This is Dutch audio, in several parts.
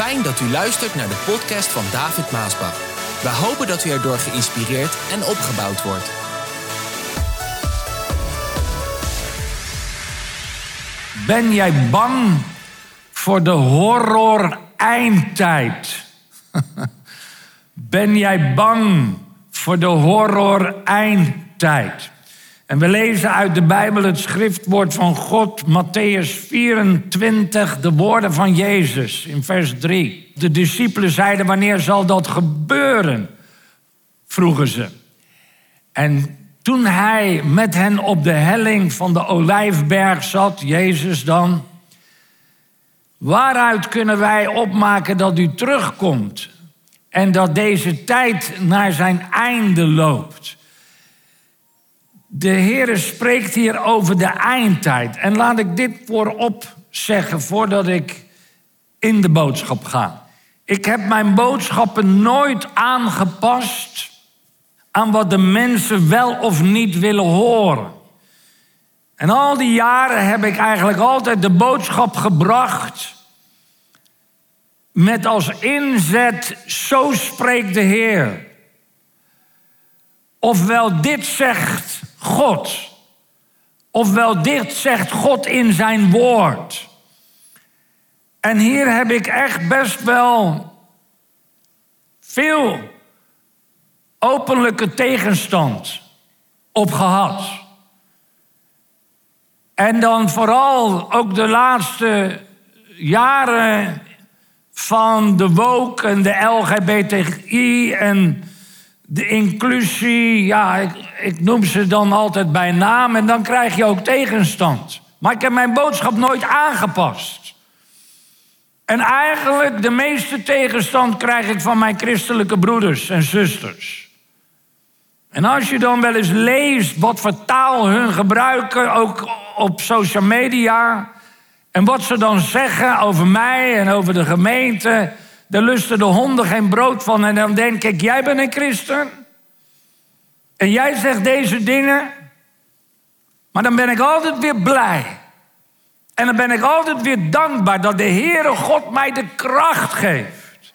Fijn dat u luistert naar de podcast van David Maasbach. We hopen dat u erdoor geïnspireerd en opgebouwd wordt. Ben jij bang voor de horror eindtijd? ben jij bang voor de horror eindtijd? En we lezen uit de Bijbel het schriftwoord van God, Matthäus 24, de woorden van Jezus in vers 3. De discipelen zeiden, wanneer zal dat gebeuren? vroegen ze. En toen hij met hen op de helling van de Olijfberg zat, Jezus dan, waaruit kunnen wij opmaken dat u terugkomt en dat deze tijd naar zijn einde loopt? De Heer spreekt hier over de eindtijd. En laat ik dit voorop zeggen voordat ik in de boodschap ga. Ik heb mijn boodschappen nooit aangepast aan wat de mensen wel of niet willen horen. En al die jaren heb ik eigenlijk altijd de boodschap gebracht met als inzet, zo spreekt de Heer. Ofwel dit zegt God. Ofwel dit zegt God in zijn woord. En hier heb ik echt best wel veel openlijke tegenstand op gehad. En dan vooral ook de laatste jaren van de woke en de LGBTI en de inclusie, ja, ik, ik, noem ze dan altijd bij naam en dan krijg je ook tegenstand. Maar ik heb mijn boodschap nooit aangepast. En eigenlijk de meeste tegenstand krijg ik van mijn christelijke broeders en zusters. En als je dan wel eens leest wat voor taal hun gebruiken, ook op social media, en wat ze dan zeggen over mij en over de gemeente, daar lusten de honden geen brood van. En dan denk ik, jij bent een christen. En jij zegt deze dingen. Maar dan ben ik altijd weer blij. En dan ben ik altijd weer dankbaar dat de Heere God mij de kracht geeft.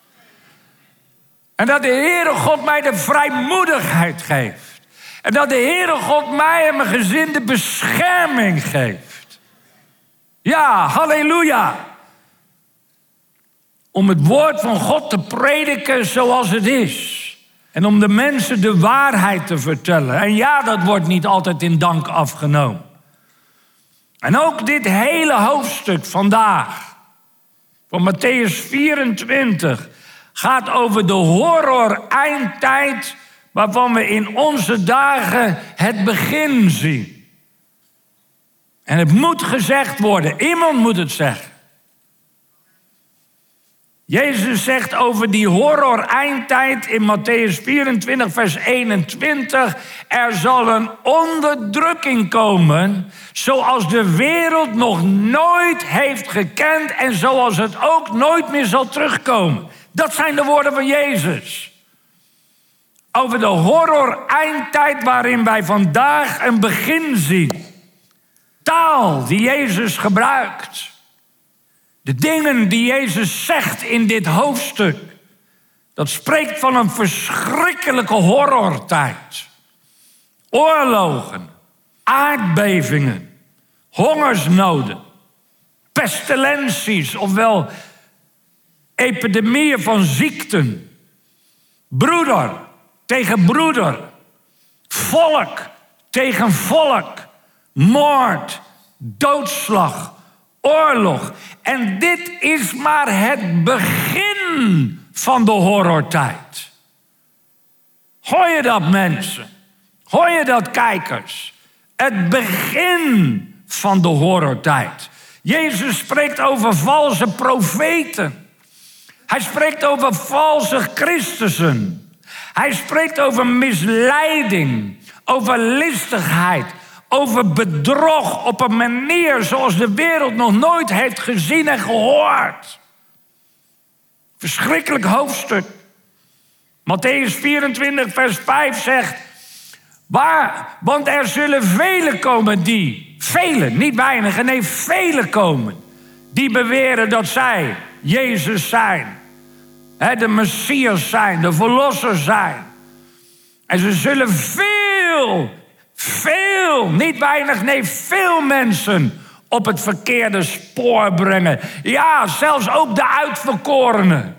En dat de Heere God mij de vrijmoedigheid geeft. En dat de Heere God mij en mijn gezin de bescherming geeft. Ja, halleluja om het woord van God te prediken zoals het is. En om de mensen de waarheid te vertellen. En ja, dat wordt niet altijd in dank afgenomen. En ook dit hele hoofdstuk vandaag, van Matthäus 24, gaat over de horror eindtijd waarvan we in onze dagen het begin zien. En het moet gezegd worden, iemand moet het zeggen. Jezus zegt over die horror eindtijd in Matthäus 24, vers 21. Er zal een onderdrukking komen zoals de wereld nog nooit heeft gekend en zoals het ook nooit meer zal terugkomen. Dat zijn de woorden van Jezus. Over de horror eindtijd waarin wij vandaag een begin zien. Taal die Jezus gebruikt. De dingen die Jezus zegt in dit hoofdstuk, dat spreekt van een verschrikkelijke horrortijd. Oorlogen, aardbevingen, hongersnoden, pestilenties, ofwel epidemieën van ziekten. Broeder tegen broeder, volk tegen volk, moord, doodslag, oorlog. En dit is maar het begin van de horrortijd. Hoor je dat mensen? Hoor je dat kijkers? Het begin van de horrortijd. Jezus spreekt over valse profeten. Hij spreekt over valse Christussen. Hij spreekt over misleiding, over listigheid, over bedrog op een manier zoals de wereld nog nooit heeft gezien en gehoord. Verschrikkelijk hoofdstuk. Matthäus 24, vers 5 zegt. Waar, want er zullen velen komen die, velen, niet weinigen, nee, velen komen. die beweren dat zij Jezus zijn. De Messias zijn, de Verlosser zijn. En ze zullen veel, veel, niet weinig, nee, veel mensen op het verkeerde spoor brengen. Ja, zelfs ook de uitverkorenen.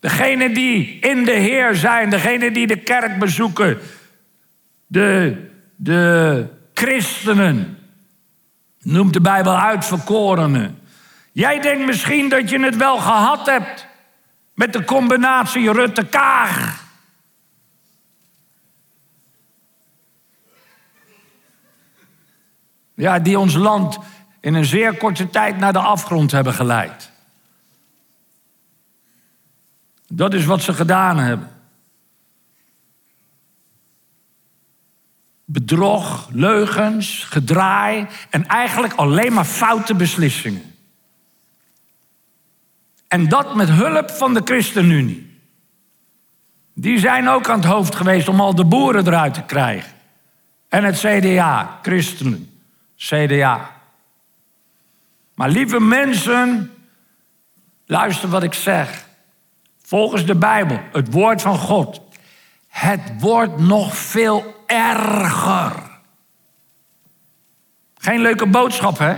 Degenen die in de Heer zijn, degenen die de kerk bezoeken, de, de christenen, noemt de Bijbel uitverkorenen. Jij denkt misschien dat je het wel gehad hebt met de combinatie Rutte-Kaag. Ja, die ons land in een zeer korte tijd naar de afgrond hebben geleid. Dat is wat ze gedaan hebben. Bedrog, leugens, gedraai en eigenlijk alleen maar foute beslissingen. En dat met hulp van de ChristenUnie. Die zijn ook aan het hoofd geweest om al de boeren eruit te krijgen. En het CDA, christenen, CDA. Maar lieve mensen, luister wat ik zeg. Volgens de Bijbel, het woord van God. Het wordt nog veel erger. Geen leuke boodschap, hè?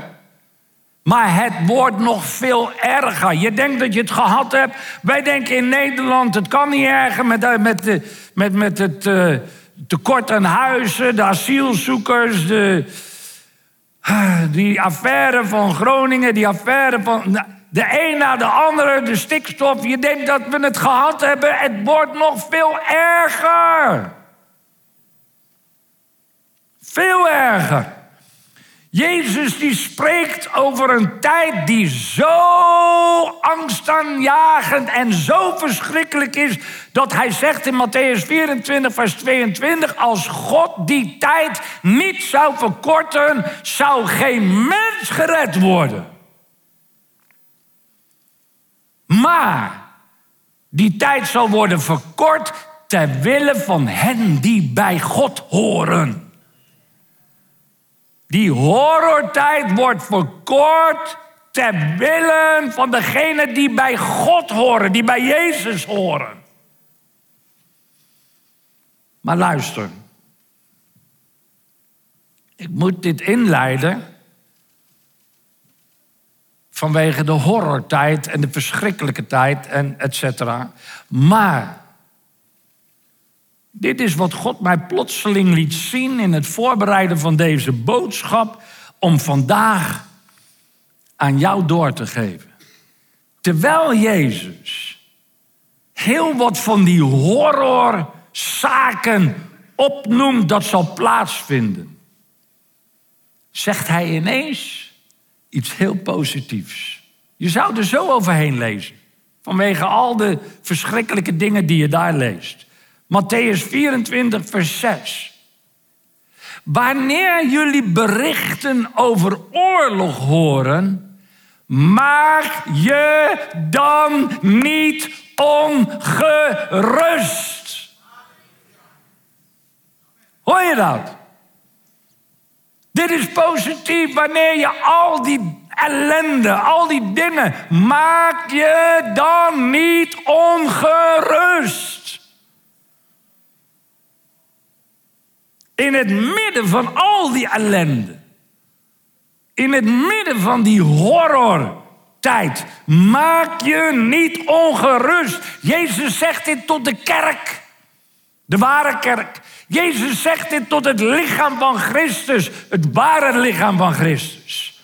Maar het wordt nog veel erger. Je denkt dat je het gehad hebt. Wij denken in Nederland, het kan niet erger met, eh, met, de, met, met het uh, tekort aan huizen, de asielzoekers, de, die affaire van Groningen, die affaire van. De een na de andere, de stikstof. Je denkt dat we het gehad hebben. Het wordt nog veel erger. Veel erger. Jezus die spreekt over een tijd die zo angstaanjagend en zo verschrikkelijk is, dat hij zegt in Matthäus 24, vers 22, als God die tijd niet zou verkorten, zou geen mens gered worden. Maar die tijd zal worden verkort ter wille van hen die bij God horen. Die horrortijd wordt verkort ter wille van degenen die bij God horen, die bij Jezus horen. Maar luister, ik moet dit inleiden vanwege de horrortijd en de verschrikkelijke tijd en et cetera. Maar dit is wat God mij plotseling liet zien in het voorbereiden van deze boodschap om vandaag aan jou door te geven. Terwijl Jezus heel wat van die horrorzaken opnoemt dat zal plaatsvinden, zegt hij ineens iets heel positiefs. Je zou er zo overheen lezen, vanwege al de verschrikkelijke dingen die je daar leest. Matthäus 24, vers 6. Wanneer jullie berichten over oorlog horen, maak je dan niet ongerust. Hoor je dat? Dit is positief wanneer je al die ellende, al die dingen, maak je dan niet ongerust. In het midden van al die ellende. In het midden van die horrortijd. Maak je niet ongerust. Jezus zegt dit tot de kerk. De ware kerk. Jezus zegt dit tot het lichaam van Christus. Het ware lichaam van Christus.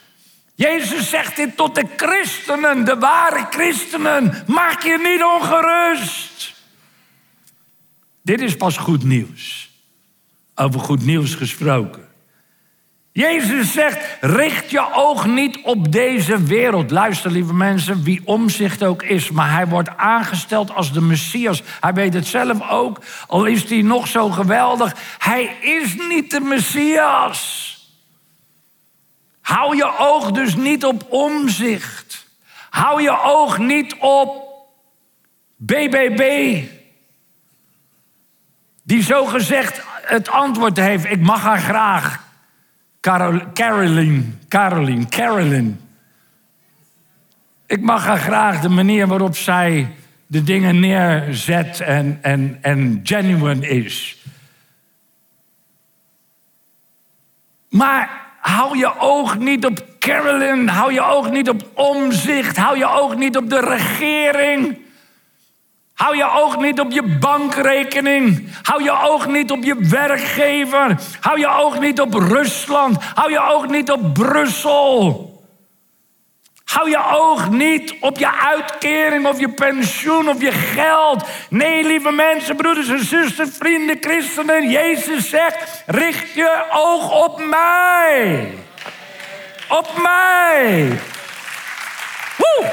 Jezus zegt dit tot de christenen, de ware christenen. Maak je niet ongerust. Dit is pas goed nieuws. Over goed nieuws gesproken. Jezus zegt: richt je oog niet op deze wereld. Luister, lieve mensen, wie omzicht ook is, maar hij wordt aangesteld als de Messias. Hij weet het zelf ook, al is hij nog zo geweldig. Hij is niet de Messias. Hou je oog dus niet op omzicht. Hou je oog niet op BBB. Die zo gezegd het antwoord heeft. Ik mag haar graag. Carol, Caroline, Caroline, Caroline. Ik mag haar graag de manier waarop zij de dingen neerzet en, en, en genuine is. Maar hou je oog niet op Carolyn, hou je oog niet op omzicht, hou je oog niet op de regering. Hou je oog niet op je bankrekening. Hou je oog niet op je werkgever. Hou je oog niet op Rusland. Hou je oog niet op Brussel. Hou je oog niet op je uitkering of je pensioen of je geld. Nee, lieve mensen, broeders en zusters, vrienden, christenen. Jezus zegt, richt je oog op mij. Op mij. Woe!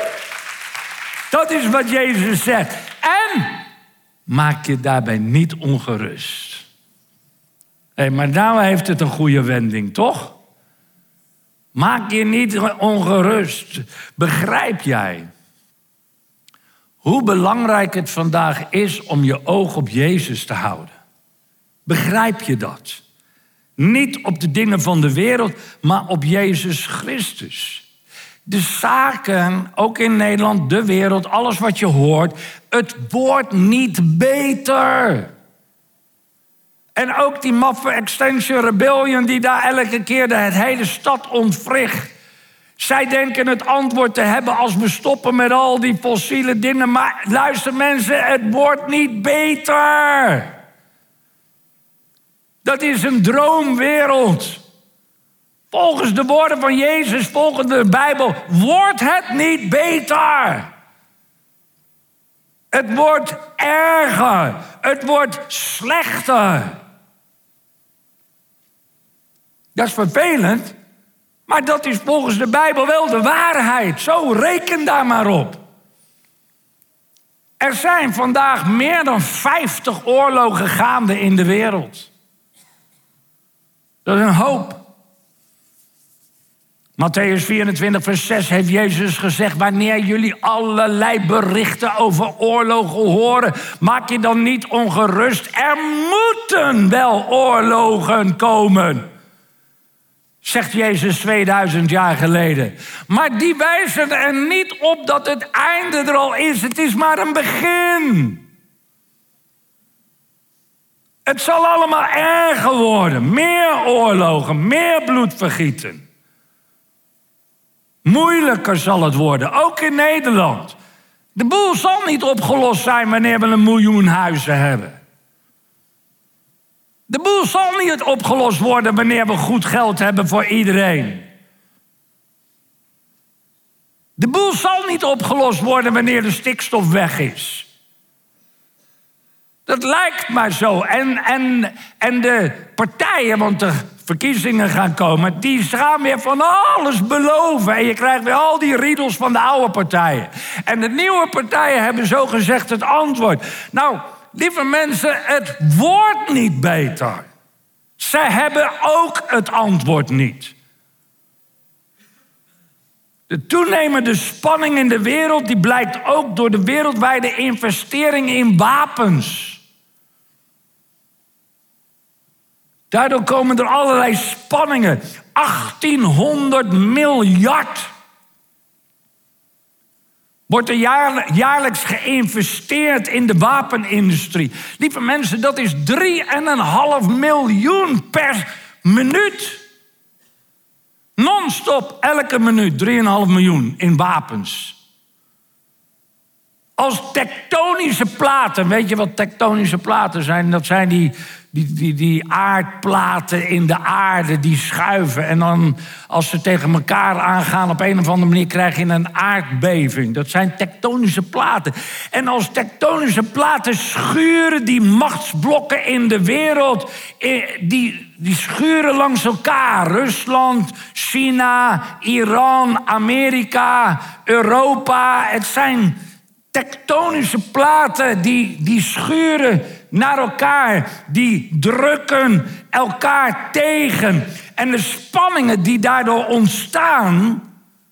Dat is wat Jezus zegt. En maak je daarbij niet ongerust. Hé, maar nou heeft het een goede wending, toch? Maak je niet ongerust. Begrijp jij hoe belangrijk het vandaag is om je oog op Jezus te houden? Begrijp je dat? Niet op de dingen van de wereld, maar op Jezus Christus. De zaken, ook in Nederland, de wereld, alles wat je hoort, het wordt niet beter. En ook die maffe Extension Rebellion die daar elke keer de hele stad ontwricht. Zij denken het antwoord te hebben als we stoppen met al die fossiele dingen. Maar luister mensen, het wordt niet beter. Dat is een droomwereld. Volgens de woorden van Jezus, volgens de Bijbel, wordt het niet beter. Het wordt erger. Het wordt slechter. Dat is vervelend, maar dat is volgens de Bijbel wel de waarheid. Zo reken daar maar op. Er zijn vandaag meer dan 50 oorlogen gaande in de wereld. Dat is een hoop. Matthäus 24, vers 6 heeft Jezus gezegd: Wanneer jullie allerlei berichten over oorlogen horen, maak je dan niet ongerust. Er moeten wel oorlogen komen. Zegt Jezus 2000 jaar geleden. Maar die wijzen er niet op dat het einde er al is. Het is maar een begin. Het zal allemaal erger worden. Meer oorlogen, meer bloedvergieten. Moeilijker zal het worden, ook in Nederland. De boel zal niet opgelost zijn wanneer we een miljoen huizen hebben. De boel zal niet opgelost worden wanneer we goed geld hebben voor iedereen. De boel zal niet opgelost worden wanneer de stikstof weg is. Dat lijkt maar zo. En, en, en de partijen, want de verkiezingen gaan komen, die gaan weer van alles beloven. En je krijgt weer al die riedels van de oude partijen. En de nieuwe partijen hebben zo gezegd het antwoord. Nou, lieve mensen, het wordt niet beter. Zij hebben ook het antwoord niet. De toenemende spanning in de wereld die blijkt ook door de wereldwijde investering in wapens. Daardoor komen er allerlei spanningen. 1800 miljard wordt er jaarlijks geïnvesteerd in de wapenindustrie. Lieve mensen, dat is 3,5 miljoen per minuut. Non-stop, elke minuut 3,5 miljoen in wapens. Als tektonische platen, weet je wat tektonische platen zijn? Dat zijn die die, die, die aardplaten in de aarde die schuiven. En dan als ze tegen elkaar aangaan op een of andere manier krijg je een aardbeving. Dat zijn tektonische platen. En als tektonische platen schuren die machtsblokken in de wereld. Eh, die, die schuren langs elkaar. Rusland, China, Iran, Amerika, Europa. Het zijn tektonische platen die, die schuren naar elkaar, die drukken elkaar tegen. En de spanningen die daardoor ontstaan,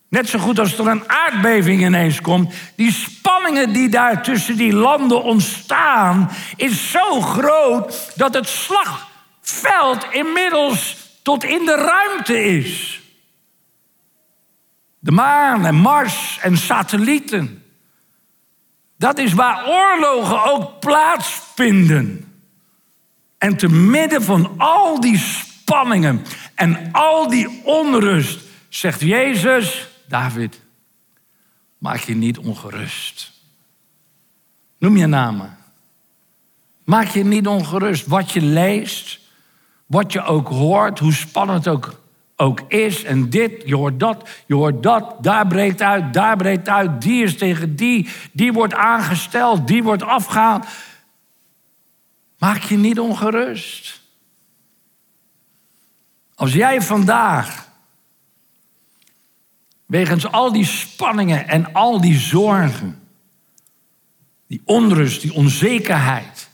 net zo goed als er een aardbeving ineens komt, die spanningen die daar tussen die landen ontstaan, is zo groot dat het slagveld inmiddels tot in de ruimte is. de maan en Mars en satellieten. Dat is waar oorlogen ook plaatsvinden. En te midden van al die spanningen en al die onrust zegt Jezus, David, maak je niet ongerust. Noem je namen. Maak je niet ongerust. Wat je leest, wat je ook hoort, hoe spannend ook, ook is. En dit, je hoort dat, je hoort dat. Daar breekt uit, daar breekt uit. Die is tegen die, die wordt aangesteld, die wordt afgehaald. Maak je niet ongerust. Als jij vandaag, wegens al die spanningen en al die zorgen, die onrust, die onzekerheid,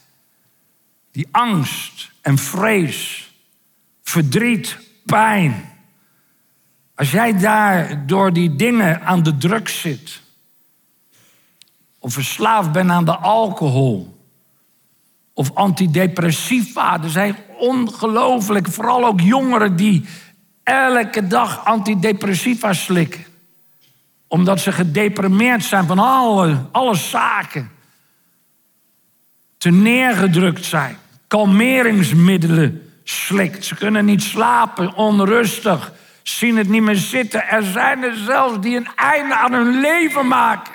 die angst en vrees, verdriet, pijn. Als jij daar door die dingen aan de drugs zit, of verslaafd bent aan de alcohol, of antidepressiva, er zijn ongelooflijk, vooral ook jongeren die elke dag antidepressiva slikken, omdat ze gedeprimeerd zijn van alle, alle zaken, te neergedrukt zijn kalmeringsmiddelen slikt. Ze kunnen niet slapen, onrustig, zien het niet meer zitten. Er zijn er zelfs die een einde aan hun leven maken.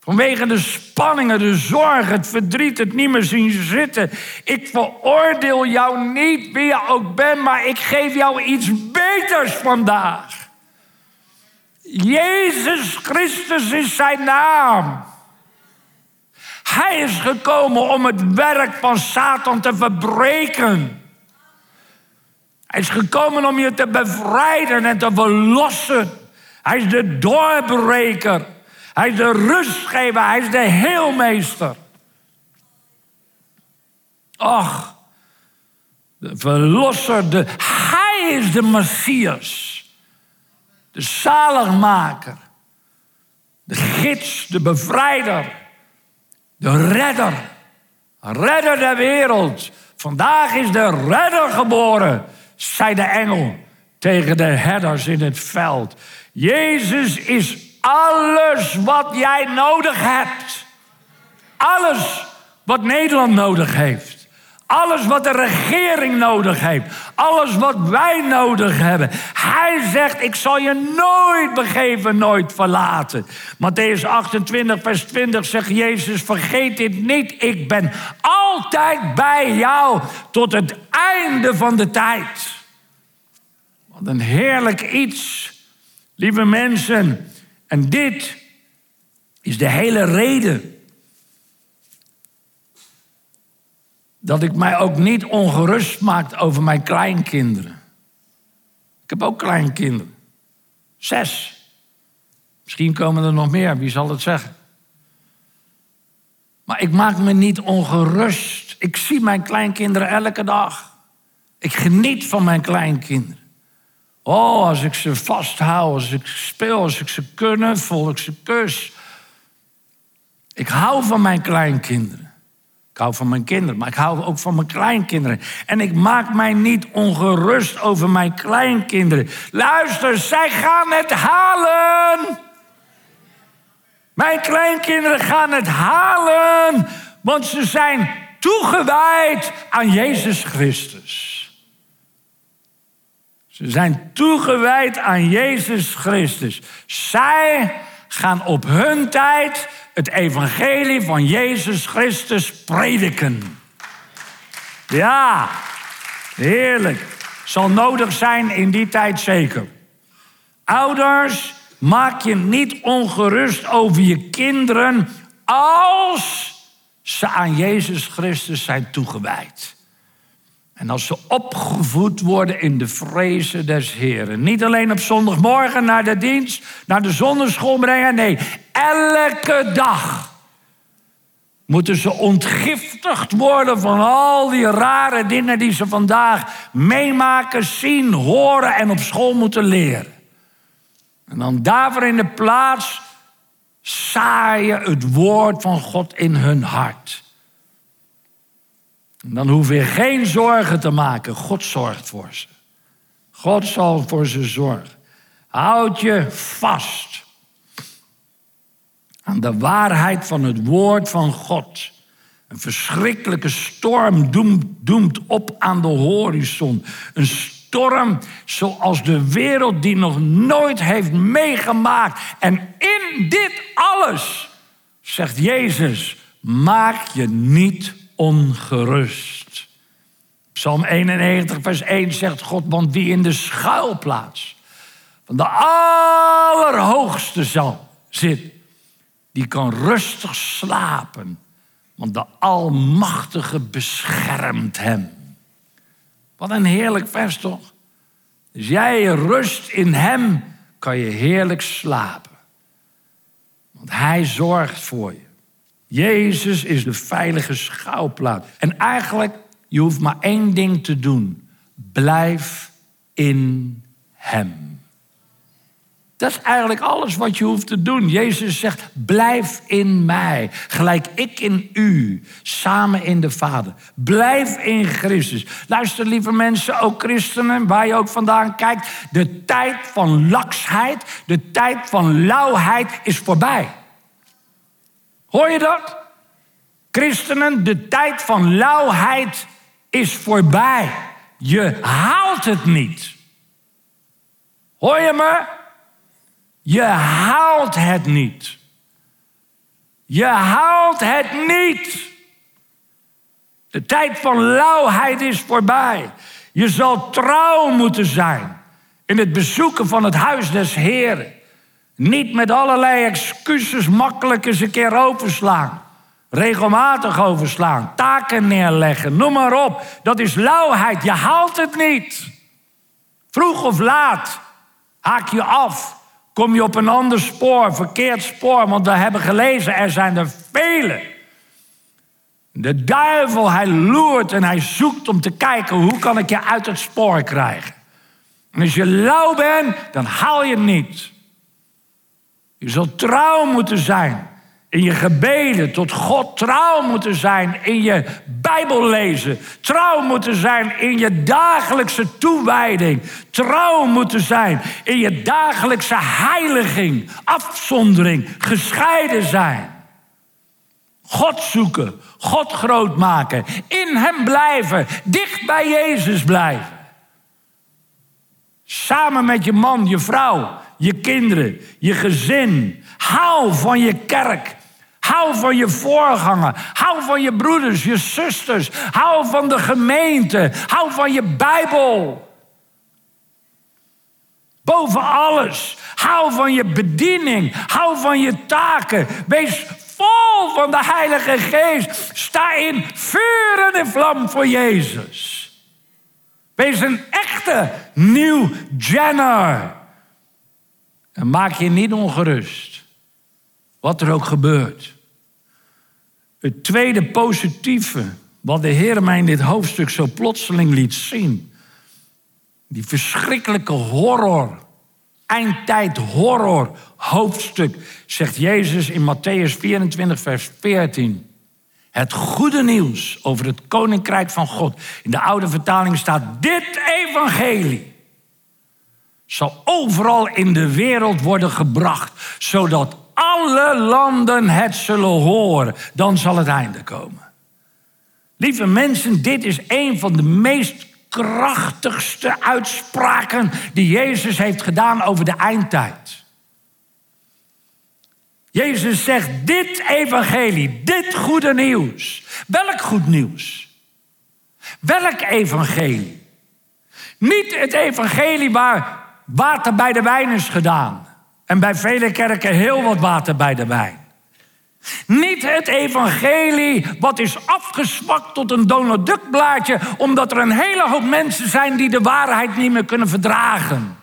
Vanwege de spanningen, de zorg, het verdriet, het niet meer zien zitten. Ik veroordeel jou niet wie je ook bent, maar ik geef jou iets beters vandaag. Jezus Christus is zijn naam. Hij is gekomen om het werk van Satan te verbreken. Hij is gekomen om je te bevrijden en te verlossen. Hij is de doorbreker. Hij is de rustgever. Hij is de heelmeester. Och, de verlosser. De, hij is de Messias. De zaligmaker. De gids, de bevrijder. De redder. Redder der wereld. Vandaag is de redder geboren, zei de engel tegen de herders in het veld. Jezus is alles wat jij nodig hebt. Alles wat Nederland nodig heeft. Alles wat de regering nodig heeft. Alles wat wij nodig hebben. Hij zegt, ik zal je nooit begeven, nooit verlaten. Matthäus 28, vers 20 zegt Jezus, vergeet dit niet. Ik ben altijd bij jou tot het einde van de tijd. Wat een heerlijk iets, lieve mensen. En dit is de hele reden dat ik mij ook niet ongerust maak over mijn kleinkinderen. Ik heb ook kleinkinderen. Zes. Misschien komen er nog meer, wie zal het zeggen? Maar ik maak me niet ongerust. Ik zie mijn kleinkinderen elke dag. Ik geniet van mijn kleinkinderen. Oh, als ik ze vasthoud, als ik speel, als ik ze knuffel, als ik ze kus. Ik hou van mijn kleinkinderen. Ik hou van mijn kinderen, maar ik hou ook van mijn kleinkinderen. En ik maak mij niet ongerust over mijn kleinkinderen. Luister, zij gaan het halen. Mijn kleinkinderen gaan het halen, want ze zijn toegewijd aan Jezus Christus. Ze zijn toegewijd aan Jezus Christus. Zij gaan op hun tijd het evangelie van Jezus Christus prediken. Ja, heerlijk. Zal nodig zijn in die tijd zeker. Ouders, maak je niet ongerust over je kinderen als ze aan Jezus Christus zijn toegewijd. En als ze opgevoed worden in de vrezen des Heren. Niet alleen op zondagmorgen naar de dienst, naar de zonneschool brengen. Nee, elke dag moeten ze ontgiftigd worden van al die rare dingen die ze vandaag meemaken, zien, horen en op school moeten leren. En dan daarvoor in de plaats zaaien het woord van God in hun hart. Dan hoef je geen zorgen te maken. God zorgt voor ze. God zal voor ze zorgen. Houd je vast aan de waarheid van het woord van God. Een verschrikkelijke storm doemt, doemt op aan de horizon. Een storm zoals de wereld die nog nooit heeft meegemaakt. En in dit alles, zegt Jezus, maak je niet ongerust. Psalm 91, vers 1 zegt God, want wie in de schuilplaats van de Allerhoogste zal zit, die kan rustig slapen, want de Almachtige beschermt hem. Wat een heerlijk vers toch? Dus jij rust in hem, kan je heerlijk slapen. Want hij zorgt voor je. Jezus is de veilige schouwplaats. En eigenlijk, je hoeft maar één ding te doen. Blijf in hem. Dat is eigenlijk alles wat je hoeft te doen. Jezus zegt, blijf in mij, gelijk ik in u, samen in de Vader. Blijf in Christus. Luister, lieve mensen, ook christenen, waar je ook vandaan kijkt. De tijd van laksheid, de tijd van lauwheid is voorbij. Hoor je dat? Christenen, de tijd van lauwheid is voorbij. Je haalt het niet. Hoor je me? Je haalt het niet. Je haalt het niet. De tijd van lauwheid is voorbij. Je zal trouw moeten zijn in het bezoeken van het huis des Heren. Niet met allerlei excuses makkelijk eens een keer overslaan. Regelmatig overslaan, taken neerleggen, noem maar op. Dat is lauwheid, je haalt het niet. Vroeg of laat haak je af. Kom je op een ander spoor, verkeerd spoor, want we hebben gelezen, er zijn er vele. De duivel, hij loert en hij zoekt om te kijken hoe kan ik je uit het spoor krijgen. En als je lauw bent, dan haal je het niet. Je zult trouw moeten zijn in je gebeden tot God. Trouw moeten zijn in je Bijbel lezen. Trouw moeten zijn in je dagelijkse toewijding. Trouw moeten zijn in je dagelijkse heiliging, afzondering, gescheiden zijn. God zoeken, God groot maken, in Hem blijven, dicht bij Jezus blijven. Samen met je man, je vrouw, je kinderen, je gezin. Hou van je kerk. Hou van je voorganger. Hou van je broeders, je zusters. Hou van de gemeente. Hou van je Bijbel. Boven alles. Hou van je bediening. Hou van je taken. Wees vol van de Heilige Geest. Sta in vuur en vlam voor Jezus. Wees een echte nieuw Jenner. En maak je niet ongerust. Wat er ook gebeurt. Het tweede positieve, wat de Heer mij in dit hoofdstuk zo plotseling liet zien. Die verschrikkelijke horror, eindtijd horror hoofdstuk, zegt Jezus in Matthäus 24, vers 14. Het goede nieuws over het koninkrijk van God. In de oude vertaling staat dit evangelie. Zal overal in de wereld worden gebracht, zodat alle landen het zullen horen. Dan zal het einde komen. Lieve mensen, dit is een van de meest krachtigste uitspraken die Jezus heeft gedaan over de eindtijd. Jezus zegt, dit evangelie, dit goede nieuws. Welk goed nieuws? Welk evangelie? Niet het evangelie waar water bij de wijn is gedaan. En bij vele kerken heel wat water bij de wijn. Niet het evangelie wat is afgezwakt tot een Donald Duck blaadje, omdat er een hele hoop mensen zijn die de waarheid niet meer kunnen verdragen.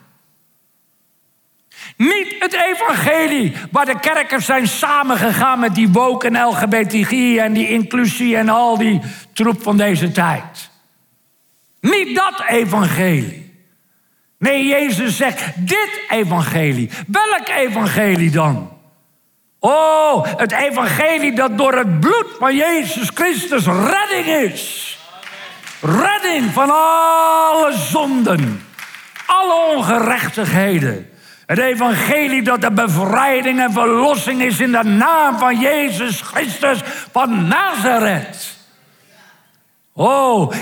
Niet het evangelie waar de kerkers zijn samengegaan met die woke en LGBTI en die inclusie en al die troep van deze tijd. Niet dat evangelie. Nee, Jezus zegt dit evangelie. Welk evangelie dan? Oh, het evangelie dat door het bloed van Jezus Christus redding is. Redding van alle zonden, alle ongerechtigheden. Het evangelie dat de bevrijding en verlossing is in de naam van Jezus Christus van Nazareth. Oh,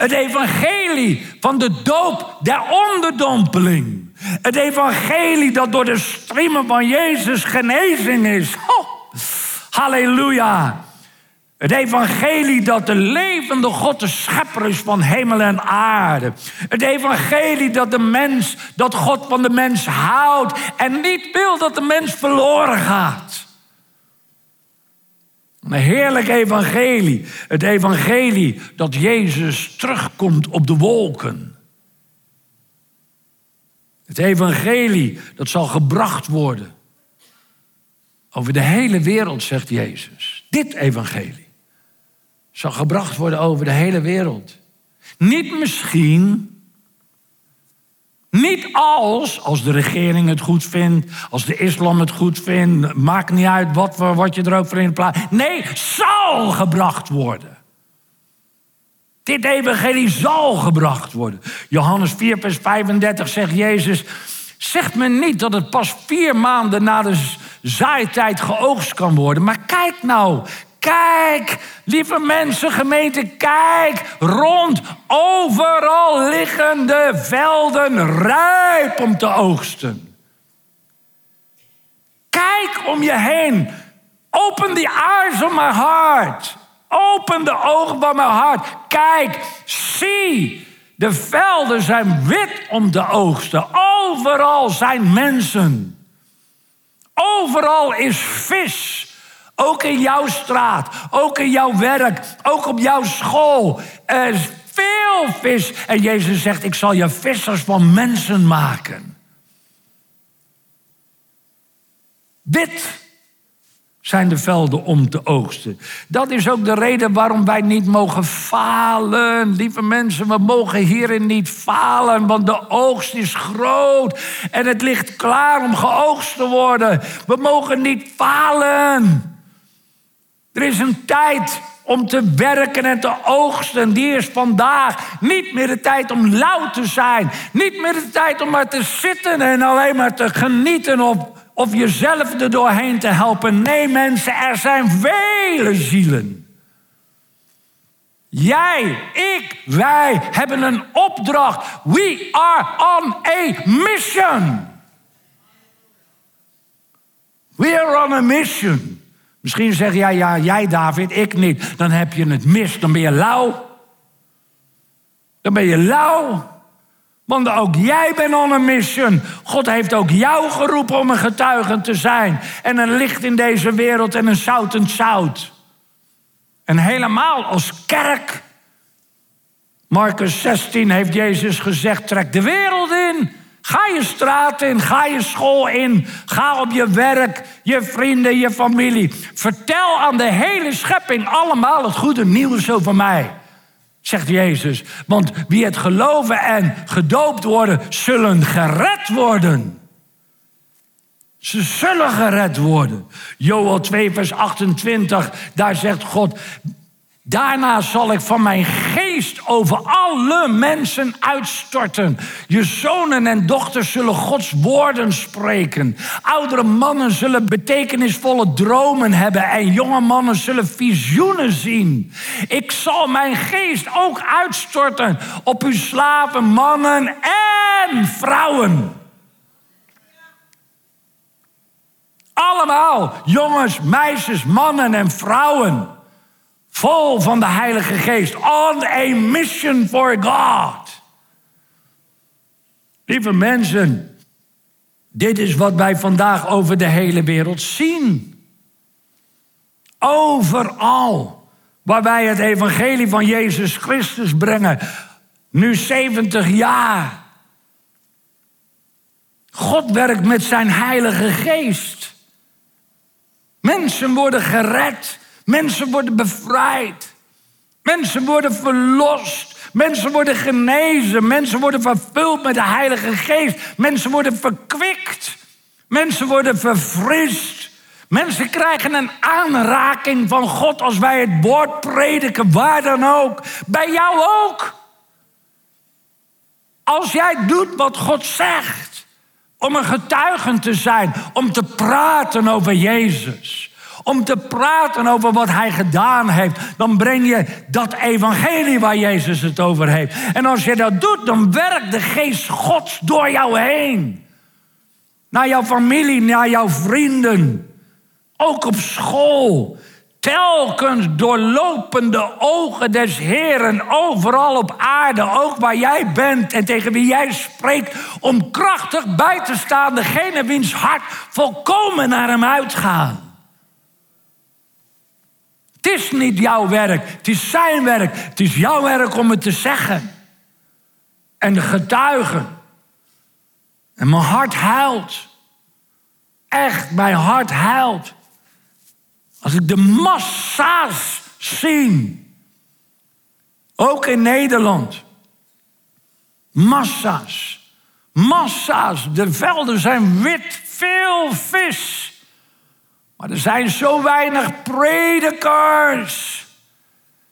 het evangelie van de doop der onderdompeling. Het evangelie dat door de striemen van Jezus genezing is. Halleluja. Het evangelie dat de levende God de schepper is van hemel en aarde. Het evangelie dat de mens, dat God van de mens houdt en niet wil dat de mens verloren gaat. Een heerlijk evangelie. Het evangelie dat Jezus terugkomt op de wolken. Het evangelie dat zal gebracht worden over de hele wereld, zegt Jezus. Dit evangelie zal gebracht worden over de hele wereld. Niet misschien, niet als, als de regering het goed vindt, als de islam het goed vindt, maakt niet uit wat, wat je er ook voor in plaats. Nee, zal gebracht worden. Dit evangelie zal gebracht worden. Johannes 4, vers 35 zegt Jezus, zegt me niet dat het pas vier maanden na de zaaitijd geoogst kan worden. Maar kijk nou, Kijk, lieve mensen, gemeente, kijk rond. Overal liggen de velden rijp om te oogsten. Kijk om je heen. Open the eyes of my heart. Open de ogen van mijn hart. Kijk, zie. De velden zijn wit om te oogsten. Overal zijn mensen. Overal is vis. Ook in jouw straat, ook in jouw werk, ook op jouw school. Er is veel vis. En Jezus zegt, ik zal je vissers van mensen maken. Dit zijn de velden om te oogsten. Dat is ook de reden waarom wij niet mogen falen. Lieve mensen, we mogen hierin niet falen, want de oogst is groot en het ligt klaar om geoogst te worden. We mogen niet falen. Er is een tijd om te werken en te oogsten. Die is vandaag. Niet meer de tijd om lauw te zijn. Niet meer de tijd om maar te zitten en alleen maar te genieten of, of jezelf er doorheen te helpen. Nee, mensen, er zijn vele zielen. Jij, ik, wij hebben een opdracht. We are on a mission. We are on a mission. Misschien zeg jij, ja, jij David, ik niet. Dan heb je het mis, dan ben je lauw. Dan ben je lauw. Want ook jij bent on een mission. God heeft ook jou geroepen om een getuige te zijn. En een licht in deze wereld en een zoutend zout. En helemaal als kerk. Marcus 16 heeft Jezus gezegd: trek de wereld in. Ga je straat in, ga je school in, ga op je werk, je vrienden, je familie. Vertel aan de hele schepping allemaal het goede nieuws over mij. Zegt Jezus. Want wie het geloven en gedoopt worden, zullen gered worden. Ze zullen gered worden. Joel 2, vers 28, daar zegt God: Daarna zal ik van mijn geest over alle mensen uitstorten. Je zonen en dochters zullen Gods woorden spreken. Oudere mannen zullen betekenisvolle dromen hebben en jonge mannen zullen visioenen zien. Ik zal mijn geest ook uitstorten op uw slaven, mannen en vrouwen. Allemaal, jongens, meisjes, mannen en vrouwen. Vol van de Heilige Geest. On a mission for God. Lieve mensen, dit is wat wij vandaag over de hele wereld zien. Overal waar wij het evangelie van Jezus Christus brengen. Nu 70 jaar. God werkt met zijn Heilige Geest. Mensen worden gered. Mensen worden bevrijd. Mensen worden verlost. Mensen worden genezen. Mensen worden vervuld met de Heilige Geest. Mensen worden verkwikt. Mensen worden verfrist. Mensen krijgen een aanraking van God als wij het woord prediken, waar dan ook. Bij jou ook. Als jij doet wat God zegt, Om een getuige te zijn, om te praten over Jezus om te praten over wat hij gedaan heeft, dan breng je dat evangelie waar Jezus het over heeft. En als je dat doet, dan werkt de geest Gods door jou heen. Naar jouw familie, naar jouw vrienden. Ook op school. Telkens doorlopende ogen des Heren overal op aarde, ook waar jij bent en tegen wie jij spreekt, om krachtig bij te staan, degene wiens hart volkomen naar hem uitgaat. Het is niet jouw werk, het is zijn werk. Het is jouw werk om het te zeggen. En de getuigen. En mijn hart huilt. Echt, mijn hart huilt. Als ik de massa's zie. Ook in Nederland. Massa's. Massa's. De velden zijn wit. Veel vis. Maar er zijn zo weinig predikers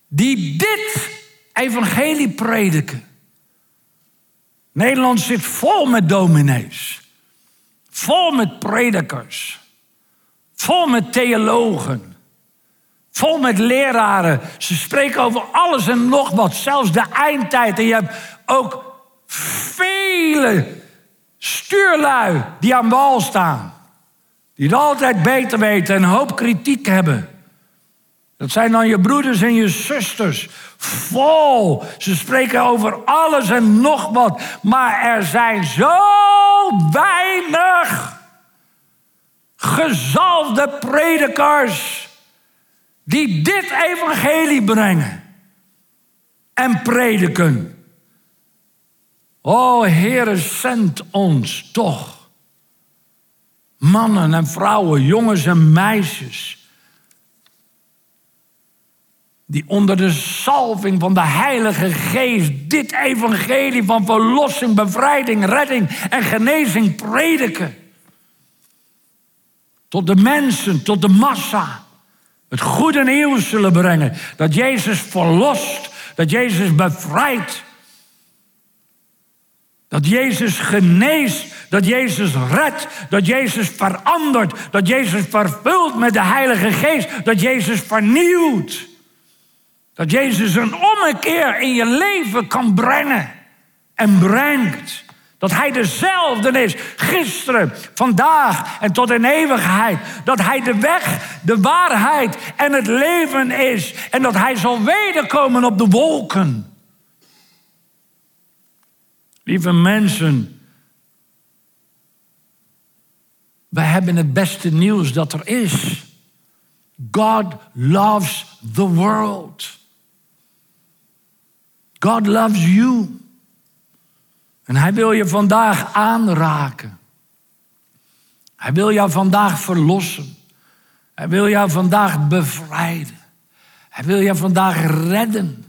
die dit evangelie prediken. Nederland zit vol met dominees. Vol met predikers. Vol met theologen. Vol met leraren. Ze spreken over alles en nog wat. Zelfs de eindtijd. En je hebt ook vele stuurlui die aan wal staan. Die het altijd beter weten en een hoop kritiek hebben. Dat zijn dan je broeders en je zusters. Vol. Ze spreken over alles en nog wat. Maar er zijn zo weinig gezalfde predikers die dit evangelie brengen en prediken. O Heere, zend ons toch Mannen en vrouwen, jongens en meisjes. Die onder de salving van de Heilige Geest dit evangelie van verlossing, bevrijding, redding en genezing prediken. Tot de mensen, tot de massa. Het goede nieuws zullen brengen. Dat Jezus verlost, dat Jezus bevrijdt. Dat Jezus geneest, dat Jezus redt, dat Jezus verandert, dat Jezus vervult met de Heilige Geest, dat Jezus vernieuwt. Dat Jezus een ommekeer in je leven kan brengen en brengt. Dat Hij dezelfde is, gisteren, vandaag en tot in eeuwigheid. Dat Hij de weg, de waarheid en het leven is. En dat Hij zal wederkomen op de wolken. Lieve mensen, we hebben het beste nieuws dat er is. God loves the world. God loves you. En hij wil je vandaag aanraken. Hij wil jou vandaag verlossen. Hij wil jou vandaag bevrijden. Hij wil jou vandaag redden.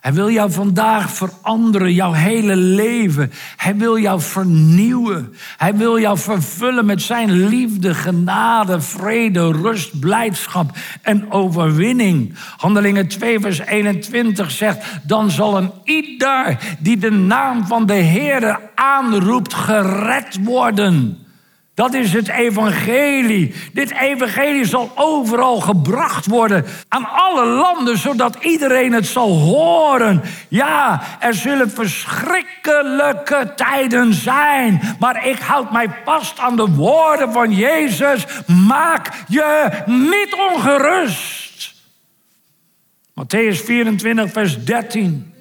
Hij wil jou vandaag veranderen, jouw hele leven. Hij wil jou vernieuwen. Hij wil jou vervullen met zijn liefde, genade, vrede, rust, blijdschap en overwinning. Handelingen 2, vers 21 zegt: Dan zal een ieder die de naam van de Heer aanroept, gered worden. Dat is het evangelie. Dit evangelie zal overal gebracht worden aan alle landen, zodat iedereen het zal horen. Ja, er zullen verschrikkelijke tijden zijn, maar ik houd mij vast aan de woorden van Jezus. Maak je niet ongerust. Matthäus 24, vers 13.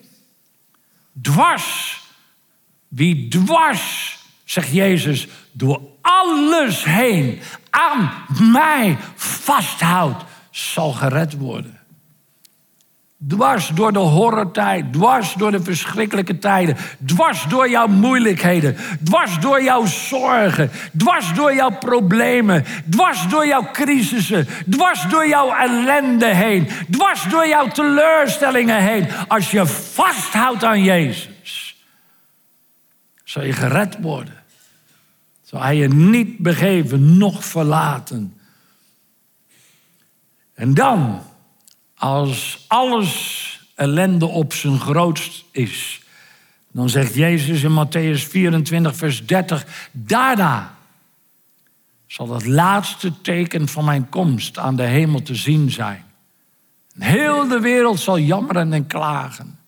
Dwars, wie dwars, zegt Jezus, door alles heen aan mij vasthoudt, zal gered worden. Dwars door de horrortijd, dwars door de verschrikkelijke tijden, dwars door jouw moeilijkheden, dwars door jouw zorgen, dwars door jouw problemen, dwars door jouw crisissen, dwars door jouw ellende heen, dwars door jouw teleurstellingen heen. Als je vasthoudt aan Jezus, zal je gered worden zal hij je niet begeven, noch verlaten. En dan, als alles ellende op zijn grootst is, Dan zegt Jezus in Matthäus 24, vers 30, daarna zal het laatste teken van mijn komst aan de hemel te zien zijn. Heel de wereld zal jammeren en klagen.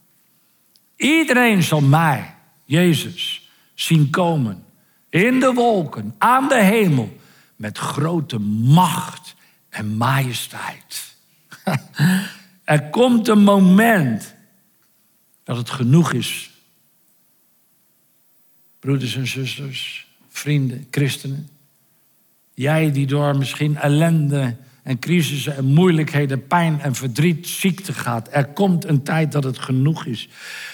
Iedereen zal mij, Jezus, zien komen in de wolken, aan de hemel, met grote macht en majesteit. er komt een moment dat het genoeg is. Broeders en zusters, vrienden, christenen. Jij die door misschien ellende en crisissen en moeilijkheden, pijn en verdriet, ziekte gaat. Er komt een tijd dat het genoeg is.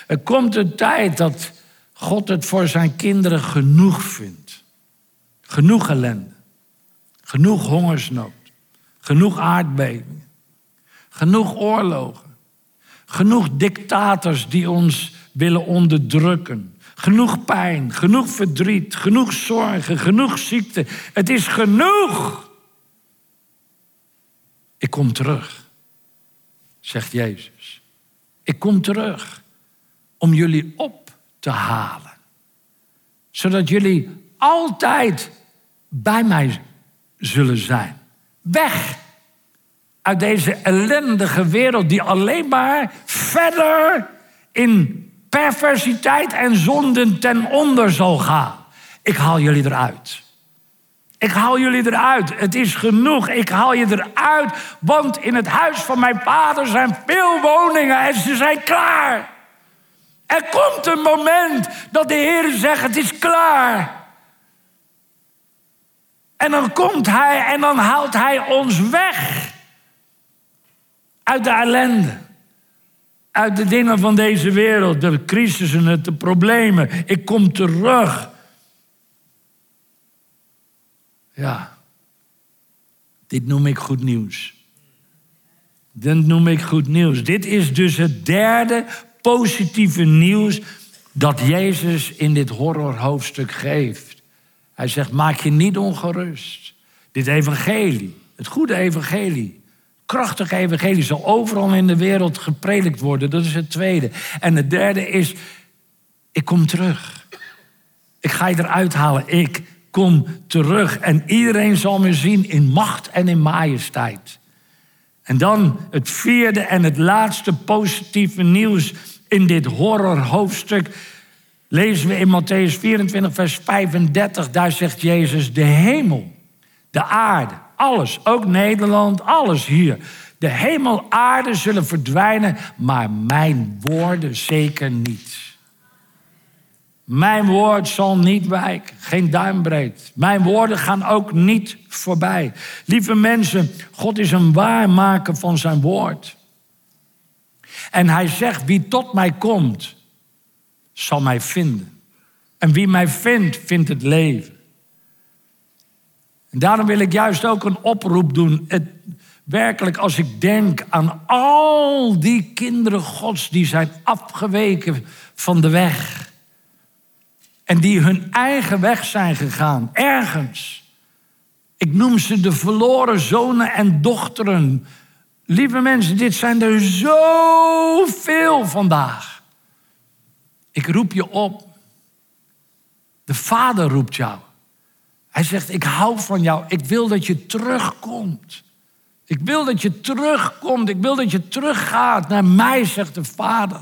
Er komt een tijd dat God het voor zijn kinderen genoeg vindt. Genoeg ellende. Genoeg hongersnood. Genoeg aardbevingen. Genoeg oorlogen. Genoeg dictators die ons willen onderdrukken. Genoeg pijn, genoeg verdriet, genoeg zorgen, genoeg ziekte. Het is genoeg. Ik kom terug, zegt Jezus. Ik kom terug om jullie op te halen. Zodat jullie altijd bij mij zullen zijn. Weg uit deze ellendige wereld die alleen maar verder in perversiteit en zonden ten onder zal gaan. Ik haal jullie eruit. Ik haal jullie eruit. Het is genoeg. Ik haal je eruit. Want in het huis van mijn vader zijn veel woningen en ze zijn klaar. Er komt een moment dat de Heer zegt: Het is klaar. En dan komt Hij en dan haalt Hij ons weg uit de ellende. Uit de dingen van deze wereld, de crisissen, de problemen. Ik kom terug. Ja, dit noem ik goed nieuws. Dit noem ik goed nieuws. Dit is dus het derde positieve nieuws dat Jezus in dit horrorhoofdstuk geeft. Hij zegt: maak je niet ongerust. Dit evangelie, het goede evangelie, krachtige evangelie zal overal in de wereld gepredikt worden. Dat is het tweede. En het derde is, ik kom terug. Ik ga je eruit halen. Ik kom terug. En iedereen zal me zien in macht en in majesteit. En dan het vierde en het laatste positieve nieuws in dit horrorhoofdstuk. Lezen we in Matthäus 24, vers 35. Daar zegt Jezus: De hemel, de aarde, alles, ook Nederland, alles hier. De hemel, aarde zullen verdwijnen, maar mijn woorden zeker niet. Mijn woord zal niet wijken, geen duimbreed. Mijn woorden gaan ook niet voorbij. Lieve mensen, God is een waarmaker van zijn woord. En hij zegt, wie tot mij komt, zal mij vinden. En wie mij vindt, vindt het leven. En daarom wil ik juist ook een oproep doen. Het, werkelijk, als ik denk aan al die kinderen Gods die zijn afgeweken van de weg. En die hun eigen weg zijn gegaan, ergens. Ik noem ze de verloren zonen en dochteren. Lieve mensen, dit zijn er zoveel vandaag. Ik roep je op. De Vader roept jou. Hij zegt, ik hou van jou. Ik wil dat je terugkomt. Ik wil dat je terugkomt. Ik wil dat je teruggaat naar mij, zegt de Vader.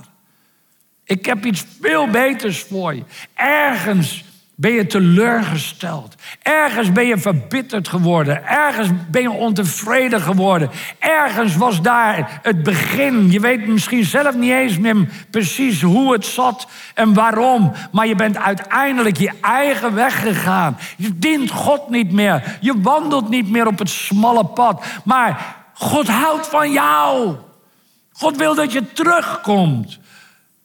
Ik heb iets veel beters voor je. Ergens ben je teleurgesteld. Ergens ben je verbitterd geworden. Ergens ben je ontevreden geworden. Ergens was daar het begin. Je weet misschien zelf niet eens meer precies hoe het zat en waarom. Maar je bent uiteindelijk je eigen weg gegaan. Je dient God niet meer. Je wandelt niet meer op het smalle pad. Maar God houdt van jou. God wil dat je terugkomt.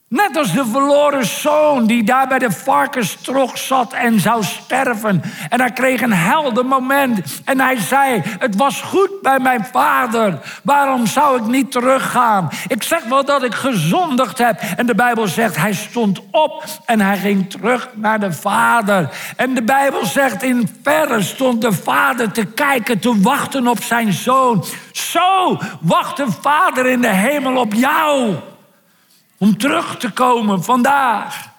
Net als de verloren zoon die daar bij de varkenstrog zat en zou sterven. En hij kreeg een helder moment. En hij zei, het was goed bij mijn vader. Waarom zou ik niet teruggaan? Ik zeg wel dat ik gezondigd heb. En de Bijbel zegt, hij stond op en hij ging terug naar de vader. En de Bijbel zegt, in verre stond de vader te kijken, te wachten op zijn zoon. Zo wacht de vader in de hemel op jou. Om terug te komen vandaag.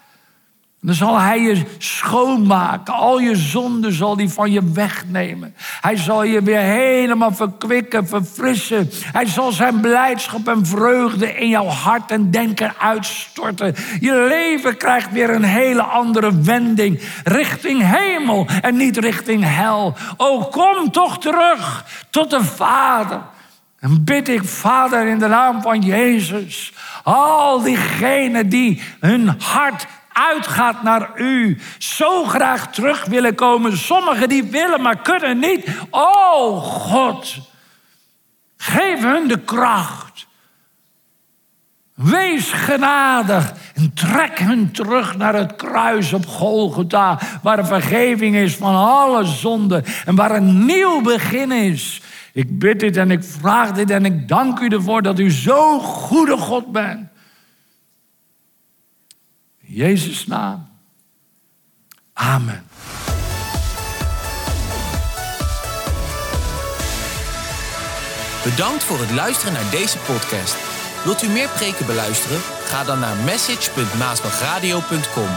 Dan zal hij je schoonmaken. Al je zonden zal hij van je wegnemen. Hij zal je weer helemaal verkwikken, verfrissen. Hij zal zijn blijdschap en vreugde in jouw hart en denken uitstorten. Je leven krijgt weer een hele andere wending. Richting hemel en niet richting hel. O, kom toch terug tot de Vader. En bid ik, Vader, in de naam van Jezus, al diegenen die hun hart uitgaat naar u, zo graag terug willen komen. Sommigen die willen, maar kunnen niet. Oh God, geef hun de kracht. Wees genadig en trek hen terug naar het kruis op Golgotha, waar vergeving is van alle zonden en waar een nieuw begin is. Ik bid dit en ik vraag dit en ik dank u ervoor dat u zo goede God bent. In Jezus' naam. Amen. Bedankt voor het luisteren naar deze podcast. Wilt u meer preken beluisteren? Ga dan naar message.maasbachradio.com.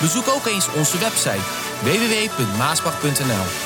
Bezoek ook eens onze website www.maasbach.nl.